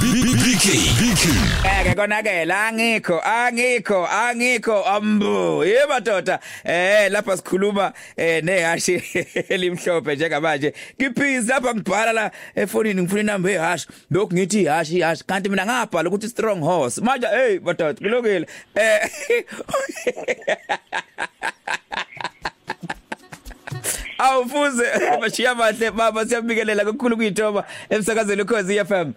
BK BK Eke konakela angikho angikho angikho ambo yeba doda. Eh lapha sikhuluma eh nehashi elimhlophe njengamanje. Ngiphizi lapha ngibhala la efonini ngifuna inamba ehashi lokhu ngithi ihashi ihashi. Kanti mina ngabhala ukuthi strong horse. Manje hey badoda kulokile eh Awufuze bashiya bahle baba siyabikelela kakhulu kuyithoba emsakazweni ukhozi FM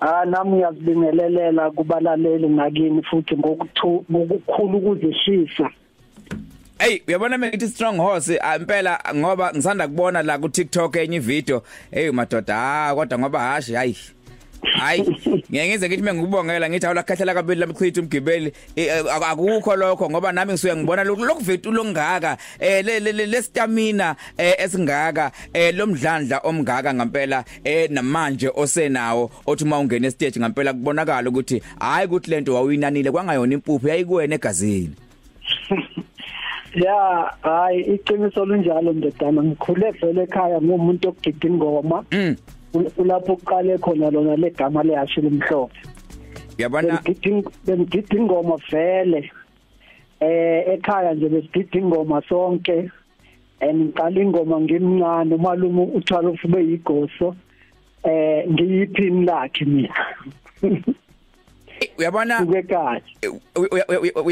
Ah nami ngiyazibingelela kubalaleli ngakini futhi ngokuthu ngokukhulu ukuzishisa. Hey uyabona mina ngithi strong horse impela ngoba ngisanda kubona la ku TikTok enye video hey madoda ah kodwa ngoba hashi hayi Hayi ngeke ngize ngithi mengikubongela ngithi awulakhahlela kabili lamchitha umgibeli akukho lokho ngoba nami ngisuke ngibona lokuvethu longaka eh le stamina esingaka eh lomdlandla omngaka ngempela eh namanje osenawo othi uma ungena e stage ngempela kubonakala ukuthi hayi ukuthi lento wawuyinanile kwangayona impuphu yayikuwena egazini. Ya hayi iqiniso linjalo ndodana. Ngikhule vele ekhaya ngumuntu ogida ingoma mm. Kulapho kuqale khona lona legama lehashi limhlophe uyabona bengigida ingoma vele eh ekhaya nje besigida ingoma sonke engiqala ingoma ngimncane umalume uthwala ufube yigoso eh ngiyiphini lakhe mina? uyabona? Ukekhaya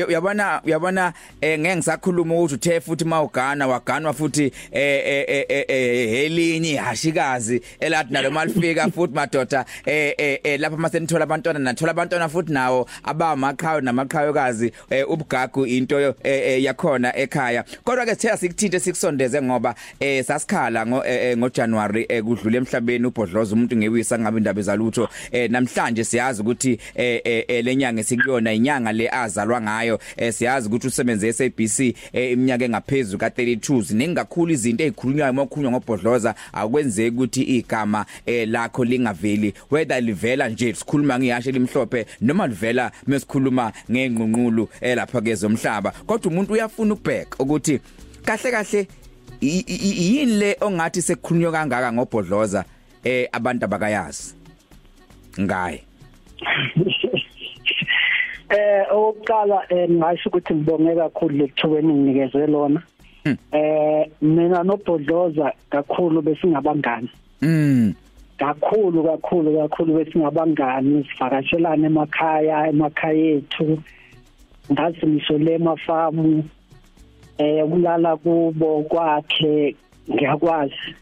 uyabona uyabona eh ngeke ngisakhuluma ukuthi uthe futhi mawugana waganwa futhi eh elinye ihashikazi elathi nalo malifika futhi madoda eh lapha masenithola abantwana nathola abantwana futhi nawo abamaqhayo namaqhayokazi ubugagu into yakhona ekhaya. Kodwa ke sithe sikuthinte sikusondeze ngoba eh sasikhala ngo ngo January kudlule emhlabeni ubhodloza umuntu ngewisa ngabe indaba ezalutho namhlanje siyazi ukuthi eh lenyanga esikuyona inyanga le azalwa ngayo. Siyazi ukuthi usebenze eSABC iminyaka engaphezulu ka32 ziningakhulu izinto ezikhulunywayo mokhulunywa ngobhodloza. Akwenzeki ukuthi igama lakho lingaveli. Whether livela nje sikhuluma ngiyashe limhlophe noma livela mesikhuluma ngengqunqulu lapha kezomhlaba kodwa umuntu uyafuna ukubheka ukuthi kahle kahle yini le ongathi sekukhulunywa kangaka ngobhodloza eh abantu abakayazi? Ngaye. Eh oqala ngisho ukuthi ngibonge kakhulu lethuba eninginikeze lona. Eh mina noBhodloza kakhulu besingabangani. Mm. Kakhulu kakhulu kakhulu besingabangani sivakashelana emakhaya emakhaya ethu. Ngathi ngisho le mafamu eh kulala kubo kwakhe ngiyakwazi.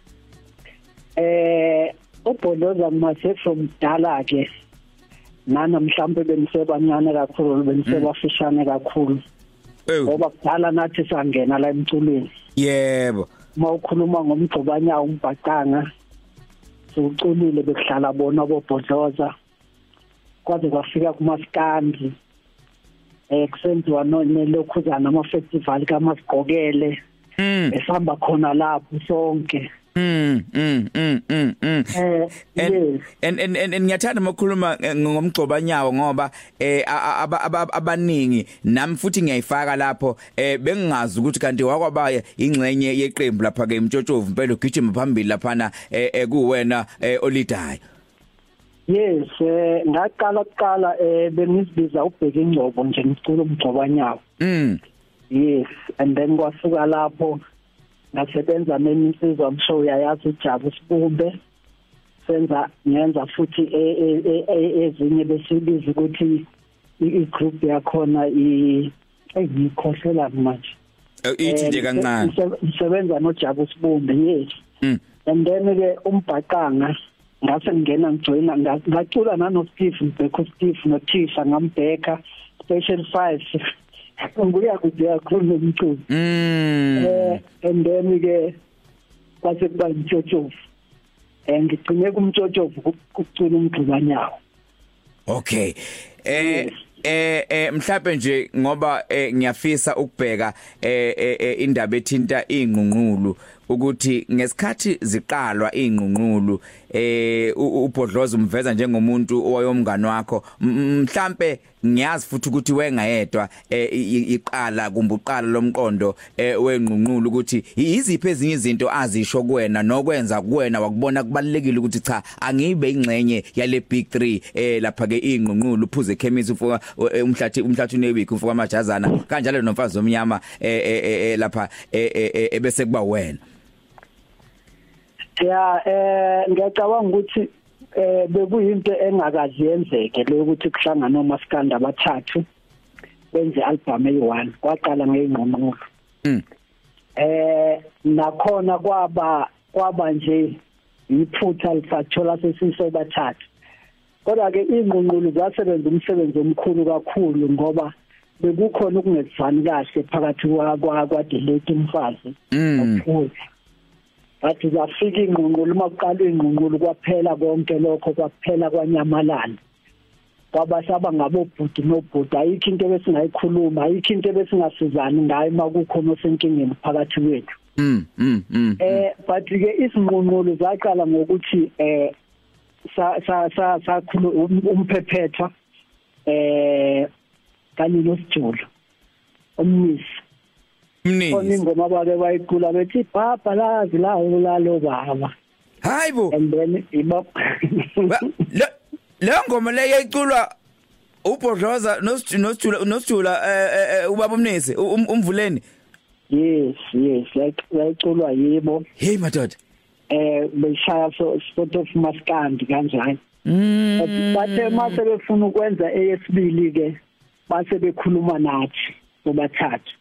Eh uBhodloza mase from dala ke nana mhlambe benisebancane kakhulu benisebafishane kakhulu. Ngoba kudala nathi sangena la emculweni. Yebo. Mawukhuluma ngomgcobanya umbhaqanga siuculile bekuhlala bona bobhodloza. Kwaze kwafika kumaskandi eh kusenziwa nelokhuzana ama festival kaMasigqokele esihamba khona lapho sonke. Mm mm mm mm mm. Eh yes. en en en ngiyathanda ukukhuluma ngomgcobanyawo ngoba eh abaningi nami futhi ngiyayifaka lapho eh bengingazi ukuthi kanti wakwabaya ingcenye yeqembu lapha ke imtshotshovu impela ugijima phambili laphana eh kuwena olidayo. Yes eh ngaqala kuqala eh bengizibiza ubheka ingcobo nje ngicula umgcobanyawo Mm. Yes and then kwasuka lapho ngasebenza neminsizwa msho yayazi uJabu Sibumbe senza ngenza futhi ezinye besibiza ukuthi igroup yakhona i engikhohlela manje. Ithi nje kancane. ngisebenza noJabu Sibumbe yes. And then ke umbhaqanga ngase ngena ngijoyina ngacula nano Steve Mbeko Steve no Tisha ngambheka special 5 ngibuya kude kakhulu umculo mm. Eh and then ke kwase kuba imtshotshovu eh ngigcine kumtshotshovu ukucula umgqibanyawo okay. Eh eh eh mhlawumbe nje ngoba ngiyafisa ukubheka eh indaba ethinta ingqunqulu ukuthi ngesikhathi ziqalwa ingqunqulu eh ubhodloza umveza njengomuntu owayomngani wakho. Mhlambe ngiyazi futhi ukuthi wengayedwa iqala kumbe uqala lomqondo wenqunqulu ukuthi iziphi ezinye izinto azisho kuwena nokwenza kuwena wakubona kubalekile ukuthi cha angibe ingxenye yale big 3 eh lapha ke inqunqulu uphuze ekhemisi ufuka umhlathi umhlathi neweek ufuka amajazana kanjalo nomfazi omnyama eh lapha ebese kuba wena. Ya eh ngiyacabanga ukuthi eh bekuyinto engakazi yenzeke le ukuthi kuhlangana omaskanda abathathu benze album eyi1 kwaqala ngeyingqoqolo mm eh nakhona kwaba kwaba nje iphutha lisathola sesisobathathu kodwa ke ingqungqulu zasebenza umsebenzi omkhulu kakhulu ngoba bekukhona ukungezwani kahle phakathi kwa kwa delete umfazi mm bathi zafika ingqungqulu uma kuqala ingqungqulu kwaphela konke lokho kwaphela kwanyamalala. Kwabasaba ngabobhuti nobhuti. Ayikho into besingayikhuluma ayikho into besingasizani ngayo uma kukhona osenkingeni phakathi kwethu. Mm mm eh but ke isinqunqulu zaqala ngokuthi eh sa sa sa sakhulu umphephetha eh kanye nosijulu umnisi. Mnisi ingoma bake bayicula bethi baba lazi la ulalo baba. Hayibo and then ibop le ngoma le yayiculwa ubhodloza nosijula nosijula eh ubaba umnisi umvuleni. Yes yes like yayiculwa yibo. Hey madoda. Eh beshaya so sort of maskandi kanjani. Mm. Bathe mase befuna ukwenza eyesibili ke base bekhuluma nathi sobathathu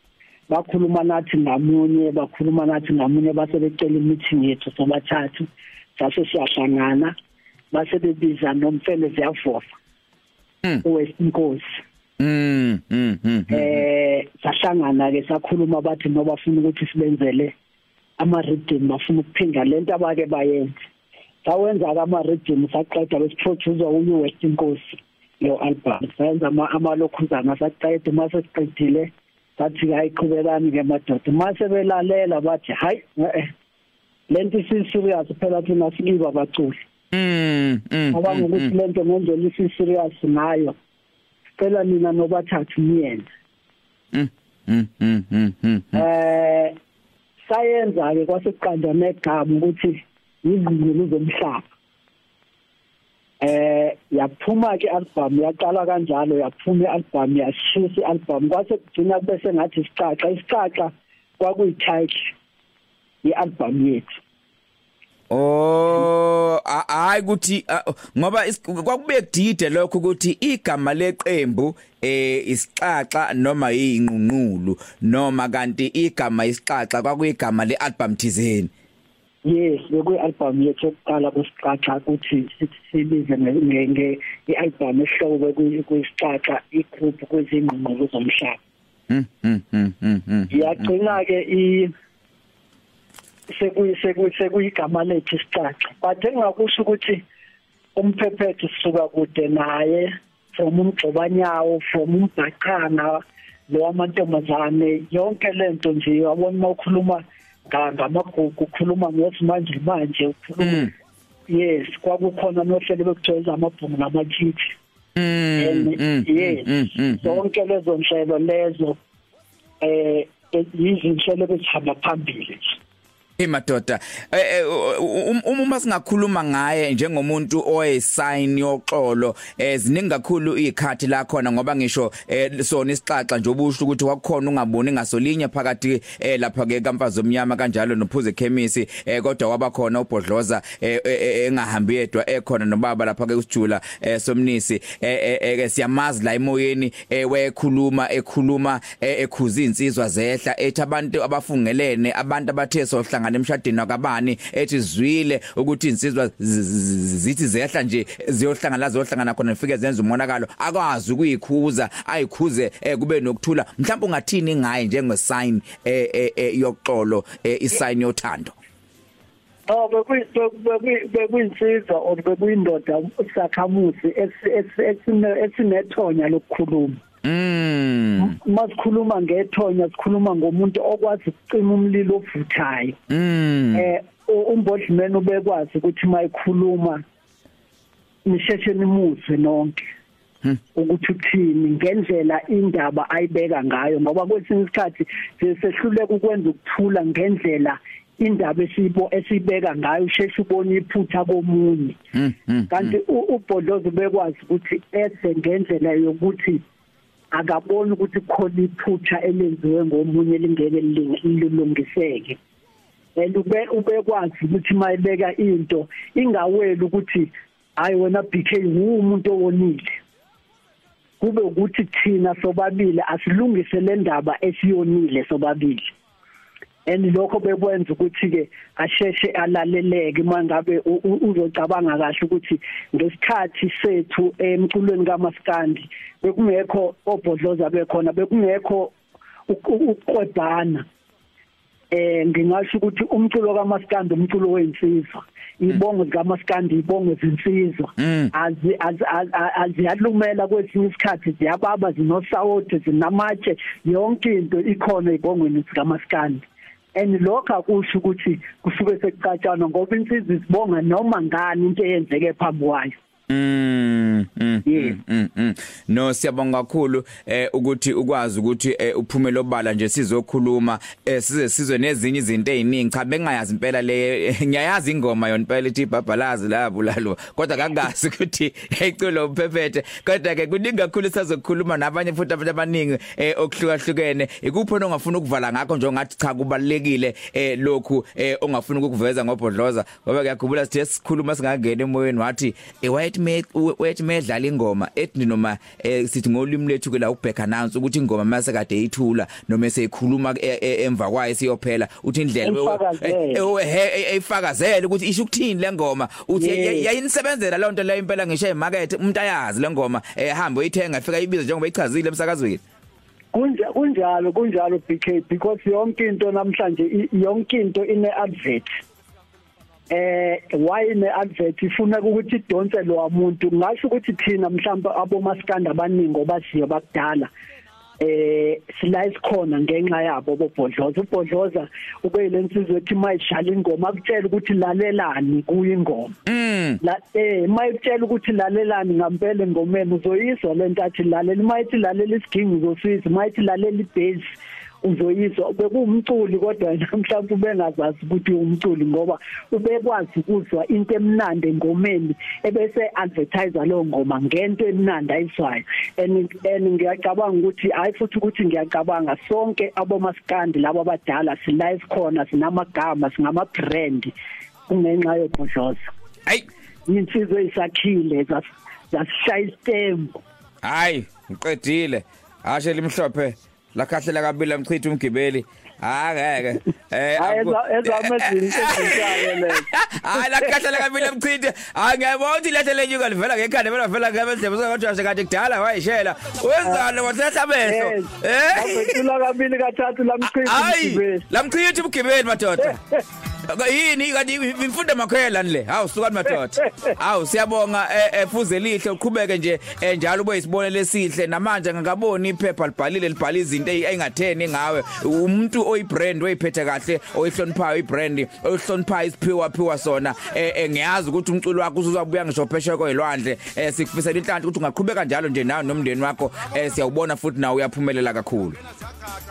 bakhuluma nathi ngamunye bakhuluma nathi ngamunye base becela imeeting yethu sobathathu sase siyahlangana base bebiza nomfele ziyavofa uwesinkosi mm mm eh sahlangana ke sakhuluma bathi noba bafuna ukuthi sibenzele ama rhythm bafuna ukuphinda lento abake bayenze. Sawenza ama rhythm saqeda besiproducer uyu West Inkosi lo album sayenza ama amalokhuzana saqeda mase siqedile sathi ayiqhubekani ke madoda mase belalela bathi hayi lento isi serious phela thina sikiba baculi mm mm ngoba ngokuthi lento ngendlela isi serious ngayo cela mina nobathathu niyenze. Mm mm mm eh sayenza ke kwasekuqanda negama ukuthi izingqulu zomhlaba eh yaphuma ke album yaqala kanjalo yaphuma ialbum yashisa ialbum kwase kugcina bese ngathi isicaca isicaca kwakuyititle yealbum yethu. Oh hayi ukuthi ngoba kwakube kudide lokho ukuthi igama leqembu eh isixaxa noma yinqunqulu noma kanti igama isixaxa kwakuyigama lealbum thizeni. Yes bekuyi album yethu yokuqala kusixaxa ukuthi sibize nge ialbum ehlobo kuyisixaxa igroup kwezingqungqulu zomhlaba. Mm mm mm yagcina ke i sekuyi sekuyigama lethu isicaca. But engakusho ukuthi umphephethu sisuka kude naye from umgcobanyawo from umbhaqanga lo amantombazane yonke lento nje yabona uma ukhuluma ngamagugu ukhuluma ngosimanje manje ukhuluma yes kwakukhona nohlelo bekujwayeza amabhuku namakhithi yes zonke lezo nhlelo lezo eh izinhlelo bezihamba phambili Imadoda uma singakhuluma ngaye njengomuntu oyisign yoxolo eziningi kakhulu ikhathi la khona ngoba ngisho sona isixaxa nje obusho ukuthi wakukhona ungaboni ngasolinye phakathi lapha ke kamfazi omnyama kanjalo nophuze chemist kodwa wabakhona ubhodloza engahambi yedwa ekhona nobaba lapha ke usijula somnisi. Ke siyamazi la emoyeni wekhuluma ekhuluma ekhuza insizwa zehla ethi abantu abafungelene abantu abathe sohla hlangana emshadweni wakabani ethi zwile ukuthi insizwa zithi zehla nje ziyohlangana la ziyohlangana khona ifike zenza umonakalo akwazi ukuyikhuza ayikhuze kube nokuthula mhlawumbe ungathini ngaye njenge sign yoxolo isign yothando Oh bekuyinsiza or bekuyindoda sakhamuzi esinethonya lokukhuluma Mm. Masikhuluma ngethonya sikhuluma ngomuntu okwazi ukucima umlilo ovuthayo. Mm. Eh umbodlimen ubekwazi ukuthi mayikhuluma nisheshe nimuzwe nonke ukuthi uthini ngendlela indaba ayibeka ngayo ngoba kwesinye isikhathi sesehluleka ukwenza ukuthula ngendlela indaba esibo esibeka ngayo usheshe ubona iphutha komunye kanti ubhodlozo bekwazi ukuthi ese ngendlela yokuthi akaboni ukuthi khona iphutha elenziwe ngomunye lingeke lilungiseke. And ube ubekwazi ukuthi mayibeka into ingaweli ukuthi hayi wena BK umuntu owonile. Kube ukuthi thina sobabili asilungise le ndaba esiyonile sobabili. And lokho bekwenza ukuthi ke asheshe alaleleke mangabe uzocabanga kahle ukuthi ngesikhathi sethu emculweni kaMaskandi bekungekho obhodloza bekhona bekungekho ukuqwebhana eh ngingasho ukuthi umculo kaMaskandi umculo weinsizwa ibongo zikaMaskandi ibongo zinsizwa aziyalumela kwesinye isikhathi ziyababa zinosawoti zinamatshe yonke into ikhona ibongweni zikaMaskandi and lokho akusho ukuthi kusuke sekucatshana ngoba insizwa isibonga noma ngani into eyenzeke phambi kwayo. Mm, mm, mm, mm. No siyabonga kakhulu eh ukuthi ukwazi ukuthi eh, uphume lobala nje sizokhuluma eh size sizwe nezinye izinto eziningi. Cha bengayazi impela le ngiyayazi ingoma yona impela ithi babhalazi labo lalo kodwa kangazi ukuthi eculo uphephethe. Kodwa ke kuningi kakhulu sazokhuluma nabanye futhi abantu abaningi eh okuhlukahlukene. Ikuphi ongafuna ukuvala ngakho nje ngathi cha kubalekile eh lokhu eh ongafuna ukuveza ngobhodloza? Ngoba ngiyakhumbula sithi sikhuluma singangena emoyeni wathi eh wayethi me wayethi medlala ingoma ethi noma eh, sithi ngolimi lethu ke la uback announce ukuthi ingoma mase kade eyithula noma eseyikhuluma emva kwayo siyophela uthi indlela eyifakazela ukuthi isho ukuthini le ngoma. Uthi yayinisebenzela le nto leyo impela ngisho emarket umuntu ayazi le ngoma ehamba uyithenga ifika ibiza njengoba ichazile emsakazweni. Kunja kunjalo kunjalo BK because yonke into namhlanje yonke into ine advert eh wayine advert ifuna ukuthi idonse lo muntu ngasho ukuthi thina mhlawumbe abomaskanda abaningi obasiyo bakudala eh sila isikhona ngenxa yabo bobhodloza. Ubhodloza ube lensizwe ethi mayidlala ingoma akutshela ukuthi lalelani kuyingoma. Mm. La eh mayitshela ukuthi lalelani ngampela engomeni uzoyizwa lento athi lalela. Mayithi lalela isigingi uzosizwa mayithi lalela ibase uzoyizwa bekuwumculi kodwa namhlanje ubengazazi ukuthi umculi ngoba ubekwazi ukuzwa into emnandi engomeni ebese advertise leyo ngoma ngento emnandi ayizwayo. And and ngiyacabanga ukuthi hayi futhi ukuthi ngiyacabanga sonke abomaskandi labo abadala sila isikhona sinamagama singama brand kungenxa yobhodloza hayi insizwe isakhile zasishaya istembu hayi ngiqedile. Ashe limhlophe lakhahlela kabili amchitha umgibeli. Akeke eh ezamezini ezintshalo lezo. Hayi lakhahlela kabili amchitha angiyabona ukuthi lethe lenyuka livela ngekhanda vela vela ngebendlebe sokuthi asekade kudala wayishela. Wenzani wathahla amehlo? Eh. Abethula kabili kathathu lamchitha umgibeli. lamchitha umgibeli madoda. yini kanti imfundo makhwela le hawu sukani madoda. Hawu siyabonga efuze lihle uqhubeke nje njalo ube isibonelo esihle. Namanje ngakaboni iphepha libhalile libhala izinto eyingatheni ngawe. Umuntu oyibrand oyiphethe kahle oyihloniphayo ibrand oyihloniphayo isiphiwa phiwa sona ngiyazi ukuthi umculo wakho uzobuya ngisho phesheya kwezilwandle sikufisela inhlanhla ukuthi ungaqhubeka njalo nje nawe nomndeni wakho. Siyawubona futhi nawe uyaphumelela kakhulu.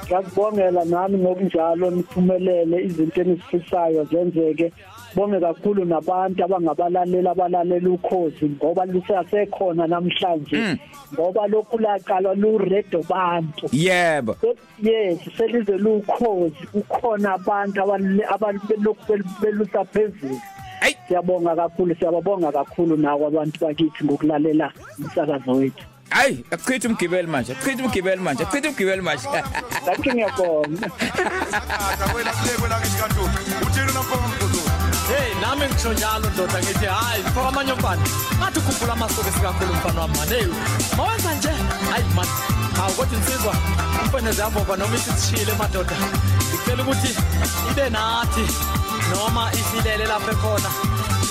Ngiyakubongela nami ngokunjalo niphumelele izinto enisifisayo zenzeke bonge kakhulu nabantu abangabalaleli abalalela ukhozi ngoba lisasekhona namhlanje. Ngoba lokhu laqalwa lu radio bantu. Yebo. Yes selize lukhozi kukhona abantu abalokhu belusa phezulu siyabonga kakhulu siyababonga kakhulu nawo abantu bakithi ngokulalela umsakazo wethu. Hayi, akuchitha umgibeli manje. Akuchitha umgibeli manje. Akuchitha umgibeli manje. Lakini ngiyabonga. Kwela kule kwela ngisikhathi. Uthini mkhulu? Hey nami ngisho njalo ndoda ngithi hayi mfaka amanye umfana ngathi ukhumbula amasuku sikakhulu mfana wami man hey mawenza nje hayi man hawu kodwa insizwa umfene ziyabova noma isithile madoda ngicela ukuthi ibe nathi noma isilele lapha ekhona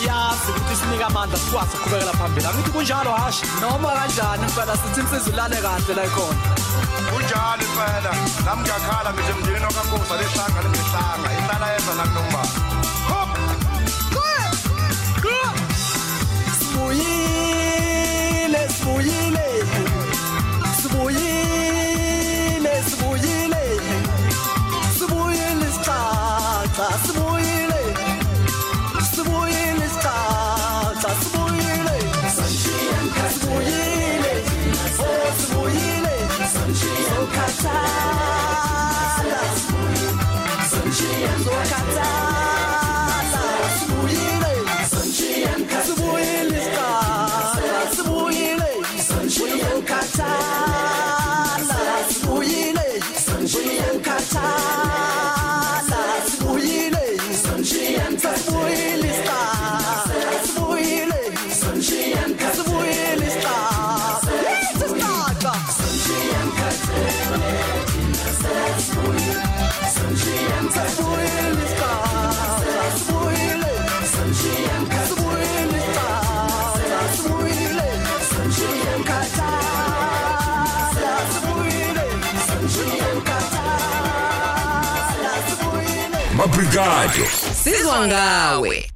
yazi ukuthi sinika amandla sikwazi ukuqhubekela phambili angithi kunjalo hashi noma kanjani impela sithi insizwa ilale kahle la ikhona Kunjalo impela. Nami ngiyakhala ngithi mndeni okaNkosi lehlanga lehlanga. Ihlala yenza nakunomba. Mabrigade. Sizwa ngawe